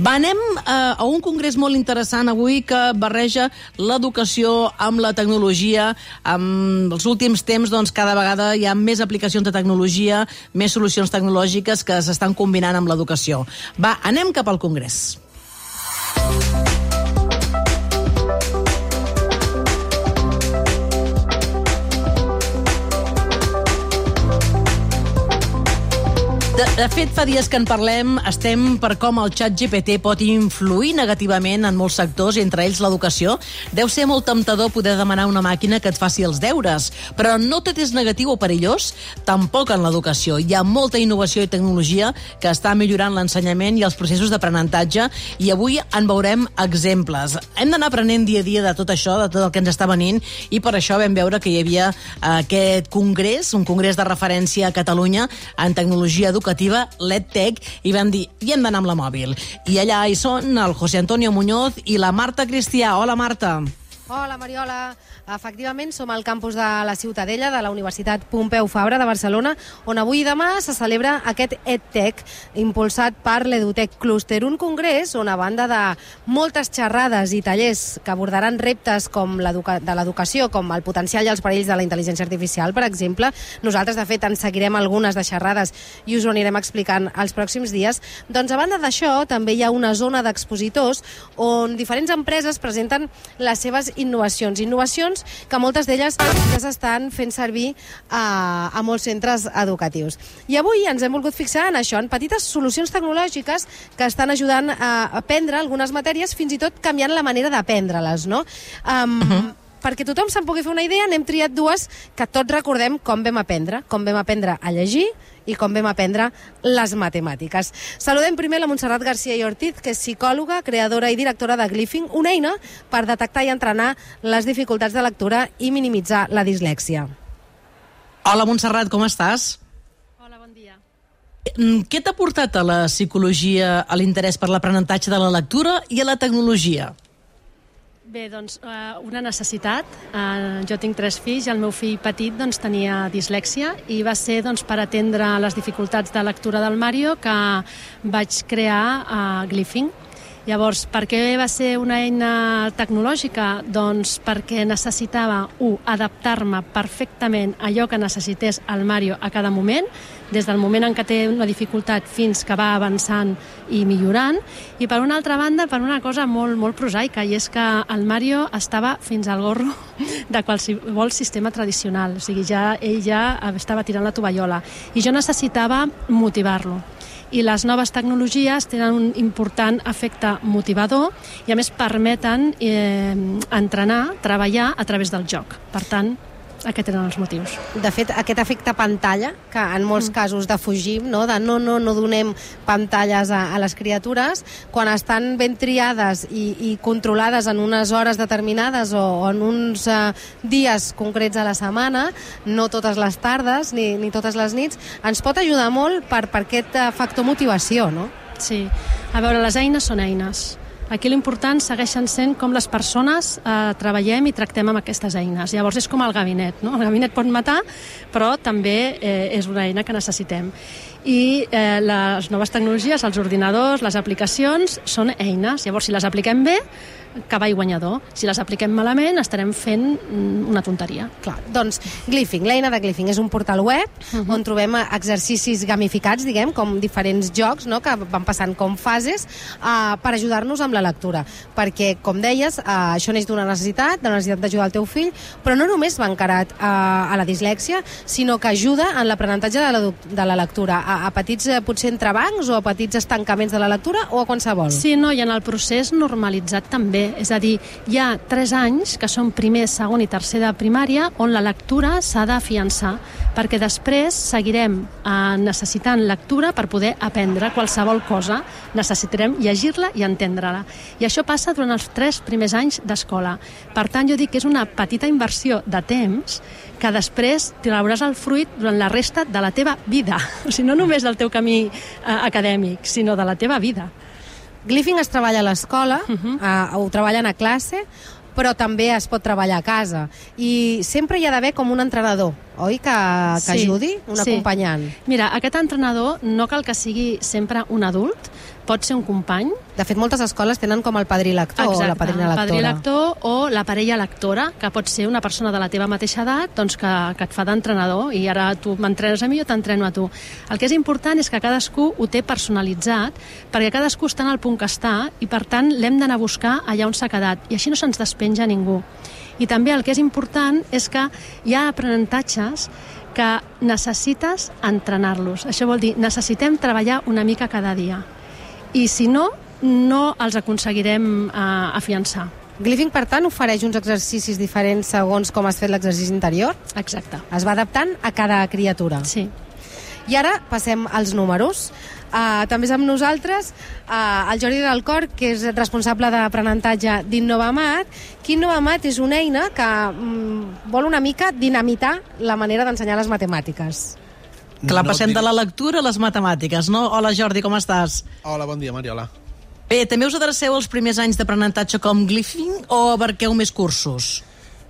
Va, anem eh, a un congrés molt interessant avui que barreja l'educació amb la tecnologia. En els últims temps, doncs, cada vegada hi ha més aplicacions de tecnologia, més solucions tecnològiques que s'estan combinant amb l'educació. Va, anem cap al congrés. De, de fet, fa dies que en parlem, estem per com el xat GPT pot influir negativament en molts sectors, entre ells l'educació. Deu ser molt temptador poder demanar una màquina que et faci els deures, però no tot és negatiu o perillós, tampoc en l'educació. Hi ha molta innovació i tecnologia que està millorant l'ensenyament i els processos d'aprenentatge, i avui en veurem exemples. Hem d'anar aprenent dia a dia de tot això, de tot el que ens està venint, i per això vam veure que hi havia aquest congrés, un congrés de referència a Catalunya en tecnologia educativa educativa l'EdTech i vam dir, i hem d'anar amb la mòbil. I allà hi són el José Antonio Muñoz i la Marta Cristià. Hola, Marta. Hola, Mariola. Efectivament, som al campus de la Ciutadella de la Universitat Pompeu Fabra de Barcelona, on avui i demà se celebra aquest EdTech, impulsat per l'EduTech Cluster, un congrés on a banda de moltes xerrades i tallers que abordaran reptes com de l'educació, com el potencial i els perills de la intel·ligència artificial, per exemple, nosaltres, de fet, en seguirem algunes de xerrades i us ho anirem explicant els pròxims dies, doncs a banda d'això també hi ha una zona d'expositors on diferents empreses presenten les seves innovacions. Innovacions que moltes d'elles ja s'estan fent servir a, a molts centres educatius. I avui ens hem volgut fixar en això, en petites solucions tecnològiques que estan ajudant a aprendre algunes matèries, fins i tot canviant la manera d'aprendre-les, no? Um, uh -huh perquè tothom se'n pugui fer una idea, n'hem triat dues que tots recordem com vam aprendre, com vam aprendre a llegir i com vam aprendre les matemàtiques. Saludem primer la Montserrat Garcia i Ortiz, que és psicòloga, creadora i directora de Glyphing, una eina per detectar i entrenar les dificultats de lectura i minimitzar la dislèxia. Hola, Montserrat, com estàs? Hola, bon dia. Mm, què t'ha portat a la psicologia a l'interès per l'aprenentatge de la lectura i a la tecnologia? Bé, doncs, eh, una necessitat. Eh, jo tinc tres fills i el meu fill petit doncs, tenia dislèxia i va ser doncs, per atendre les dificultats de lectura del Mario que vaig crear eh, Glyphing. Llavors, per què va ser una eina tecnològica? Doncs perquè necessitava, un, adaptar-me perfectament a allò que necessités el Mario a cada moment, des del moment en què té una dificultat fins que va avançant i millorant, i per una altra banda, per una cosa molt, molt prosaica, i és que el Mario estava fins al gorro de qualsevol sistema tradicional, o sigui, ja, ell ja estava tirant la tovallola, i jo necessitava motivar-lo i les noves tecnologies tenen un important efecte motivador i a més permeten eh, entrenar, treballar a través del joc. Per tant, aquests eren els motius. De fet, aquest efecte pantalla, que en molts mm. casos defugim, no? de no, no, no donem pantalles a, a les criatures, quan estan ben triades i, i controlades en unes hores determinades o, o en uns uh, dies concrets a la setmana, no totes les tardes ni, ni totes les nits, ens pot ajudar molt per, per aquest uh, factor motivació, no? Sí. A veure, les eines són eines Aquí l'important segueixen sent com les persones eh, treballem i tractem amb aquestes eines. Llavors és com el gabinet, no? El gabinet pot matar, però també eh, és una eina que necessitem i eh, les noves tecnologies, els ordinadors, les aplicacions, són eines. Llavors, si les apliquem bé, cavall guanyador. Si les apliquem malament, estarem fent mm, una tonteria. Clar, doncs Glyphing, l'eina de Glyphing és un portal web uh. -huh. on trobem exercicis gamificats, diguem, com diferents jocs no?, que van passant com fases uh, per ajudar-nos amb la lectura. Perquè, com deies, uh, això neix d'una necessitat, de la necessitat d'ajudar el teu fill, però no només va encarat uh, a la dislèxia, sinó que ajuda en l'aprenentatge de, la, de la lectura, a, a petits, uh, potser entrebancs o a petits estancaments de la lectura o a qualsevol. Sí, no, i en el procés normalitzat també bé. És a dir, hi ha tres anys, que són primer, segon i tercer de primària, on la lectura s'ha d'afiançar, perquè després seguirem eh, necessitant lectura per poder aprendre qualsevol cosa. Necessitarem llegir-la i entendre-la. I això passa durant els tres primers anys d'escola. Per tant, jo dic que és una petita inversió de temps que després trauràs el fruit durant la resta de la teva vida. O sigui, no només del teu camí eh, acadèmic, sinó de la teva vida. Glyphing es treballa a l'escola, uh -huh. uh, ho treballen a classe, però també es pot treballar a casa. I sempre hi ha d'haver com un entrenador, oi? Que, que sí, ajudi, un sí. acompanyant. Mira, aquest entrenador no cal que sigui sempre un adult, pot ser un company. De fet, moltes escoles tenen com el padrí lector o la padrina lectora. el padrí lector o la parella lectora, que pot ser una persona de la teva mateixa edat doncs que, que et fa d'entrenador i ara tu m'entrenes a mi o t'entreno a tu. El que és important és que cadascú ho té personalitzat perquè cadascú està en el punt que està i per tant l'hem d'anar a buscar allà on s'ha quedat i així no se'ns despenja ningú. I també el que és important és que hi ha aprenentatges que necessites entrenar-los. Això vol dir, necessitem treballar una mica cada dia. I si no, no els aconseguirem eh, afiançar. Glyphing, per tant, ofereix uns exercicis diferents segons com has fet l'exercici interior? Exacte. Es va adaptant a cada criatura. Sí. I ara passem als números. Uh, també és amb nosaltres uh, el Jordi del Cor, que és responsable d'aprenentatge d'Innovamat, que Innovamat és una eina que um, vol una mica dinamitar la manera d'ensenyar les matemàtiques. Que la No passem de la lectura a les matemàtiques, no? Hola, Jordi, com estàs? Hola, bon dia, Mariola. Bé, també us adreceu als primers anys d'aprenentatge com Glyphing o abarqueu més cursos?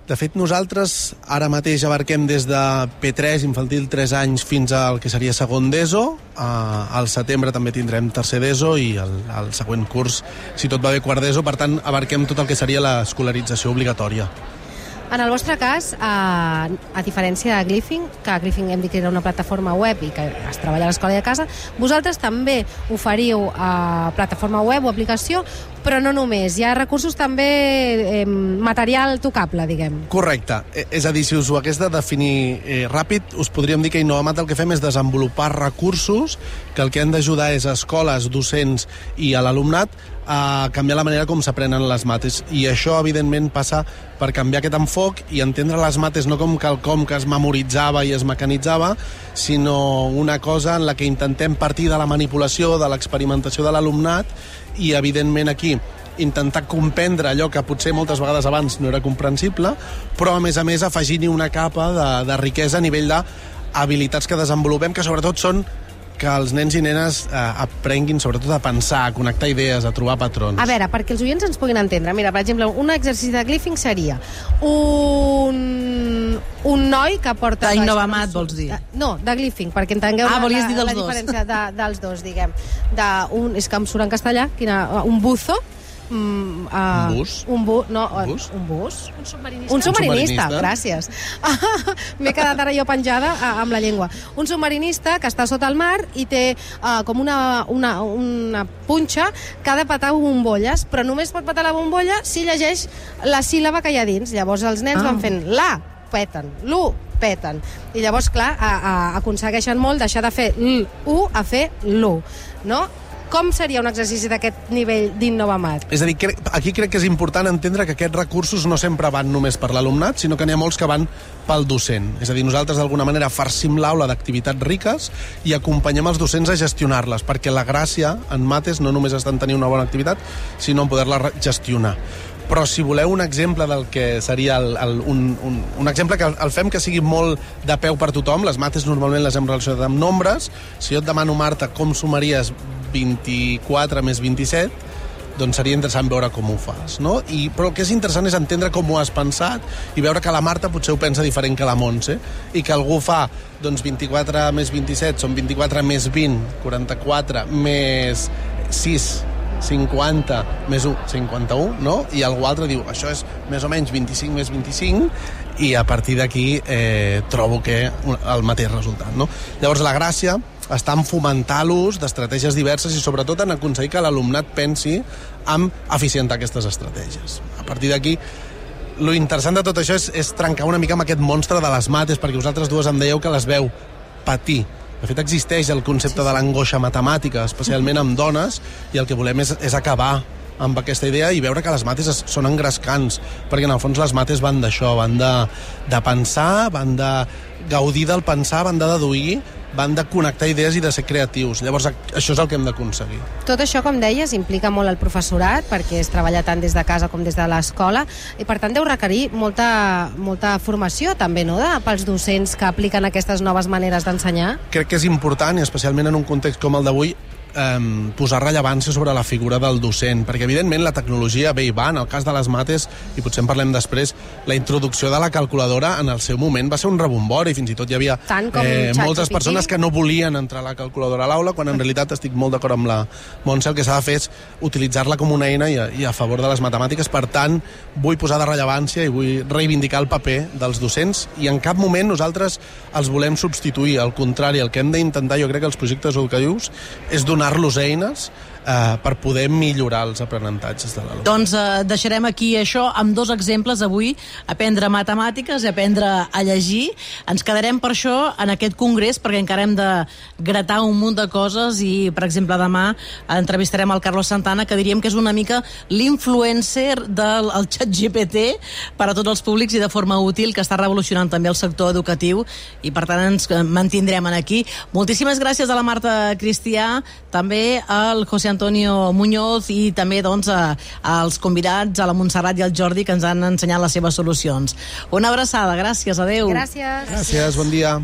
De fet, nosaltres ara mateix abarquem des de P3, infantil 3 anys, fins al que seria segon d'ESO. Uh, al setembre també tindrem tercer d'ESO i el, el següent curs, si tot va bé, quart d'ESO. Per tant, abarquem tot el que seria l'escolarització obligatòria. En el vostre cas, eh, a diferència de Glyphing, que Glyphing hem dit que era una plataforma web i que es treballa a l'escola i a casa, vosaltres també oferiu eh, plataforma web o aplicació, però no només. Hi ha recursos també, eh, material tocable, diguem. Correcte. Eh, És a dir, si us ho hagués de definir eh, ràpid, us podríem dir que a Innovamat el que fem és desenvolupar recursos que el que han d'ajudar és a escoles, docents i a l'alumnat a canviar la manera com s'aprenen les mates. I això, evidentment, passa per canviar aquest enfoc i entendre les mates no com quelcom que es memoritzava i es mecanitzava, sinó una cosa en la que intentem partir de la manipulació, de l'experimentació de l'alumnat i, evidentment, aquí intentar comprendre allò que potser moltes vegades abans no era comprensible, però a més a més afegint-hi una capa de, de riquesa a nivell d'habilitats que desenvolupem, que sobretot són que els nens i nenes eh, aprenguin sobretot a pensar, a connectar idees, a trobar patrons. A veure, perquè els oients ens puguin entendre. Mira, per exemple, un exercici de Glyphing seria un, un noi que porta... D'Innovamat, vols dir? No, de Glyphing, perquè entengueu Ah, la, la, dir dels la dos. diferència de, dels dos, diguem. De un, és que em surt en castellà, quina, un buzo, mm, uh, Un bus? Un, bu, no, Un bus? un bus? Un submarinista. Un submarinista, submarinista. gràcies. M'he quedat ara jo penjada a- amb la llengua. Un submarinista que està sota el mar i té uh, com una, una, una punxa que ha de petar bombolles, però només pot petar la bombolla si llegeix la síl·laba que hi ha dins. Llavors els nens Ah. van fent la, peten, l'u, peten. I llavors, clar, a, a, aconsegueixen molt deixar de fer l'u a fer l'u, no? Com seria un exercici d'aquest nivell d'Innovamat? És a dir, crec, aquí crec que és important entendre que aquests recursos no sempre van només per l'alumnat, sinó que n'hi ha molts que van pel docent. És a dir, nosaltres d'alguna manera farcim l'aula d'activitats riques i acompanyem els docents a gestionar-les, perquè la gràcia en mates no només està en tenir una bona activitat, sinó en poder-la gestionar. Però si voleu un exemple del que seria el, el, un, un, un exemple que el fem que sigui molt de peu per tothom, les mates normalment les hem relacionat amb nombres, si jo et demano, Marta, com sumaries 24 més 27, doncs seria interessant veure com ho fas, no? I, però el que és interessant és entendre com ho has pensat i veure que la Marta potser ho pensa diferent que la Montse i que algú fa doncs 24 més 27 són 24 més 20, 44 més 6, 50 més 1, 51, no? I algú altre diu, això és més o menys 25 més 25 i a partir d'aquí eh, trobo que el mateix resultat, no? Llavors la gràcia està en fomentar l'ús d'estratègies diverses i sobretot en aconseguir que l'alumnat pensi en eficientar aquestes estratègies. A partir d'aquí, lo interessant de tot això és, és trencar una mica amb aquest monstre de les mates, perquè vosaltres dues em dèieu que les veu patir. De fet, existeix el concepte de l'angoixa matemàtica, especialment amb dones, i el que volem és, és acabar amb aquesta idea i veure que les mates es, són engrescants, perquè en el fons les mates van d'això, van de, de pensar, van de gaudir del pensar, van de deduir, van de connectar idees i de ser creatius. Llavors, això és el que hem d'aconseguir. Tot això, com deies, implica molt el professorat, perquè es treballa tant des de casa com des de l'escola, i per tant deu requerir molta, molta formació també, no?, de, pels docents que apliquen aquestes noves maneres d'ensenyar. crec que és important, i especialment en un context com el d'avui, eh, posar rellevància sobre la figura del docent, perquè evidentment la tecnologia bé hi va, en el cas de les mates, i potser en parlem després, la introducció de la calculadora en el seu moment va ser un rebombori, fins i tot hi havia eh, moltes persones que no volien entrar a la calculadora a l'aula, quan en realitat estic molt d'acord amb la Montse, el que s'ha de fer és utilitzar-la com una eina i a, i a favor de les matemàtiques, per tant, vull posar de rellevància i vull reivindicar el paper dels docents i en cap moment nosaltres els volem substituir, al contrari, el que hem d'intentar, jo crec que els projectes educatius és donar-los eines eh, per poder millorar els aprenentatges de l'alumne. Doncs eh, deixarem aquí això amb dos exemples avui, aprendre matemàtiques i aprendre a llegir. Ens quedarem per això en aquest congrés perquè encara hem de gratar un munt de coses i, per exemple, demà entrevistarem el Carlos Santana que diríem que és una mica l'influencer del el xat GPT per a tots els públics i de forma útil que està revolucionant també el sector educatiu i per tant ens mantindrem aquí. Moltíssimes gràcies a la Marta Cristià, també al José Antonio Muñoz i també doncs, a, als convidats, a la Montserrat i al Jordi, que ens han ensenyat les seves solucions. Una abraçada, gràcies, adeu. Gràcies. Gràcies, bon dia.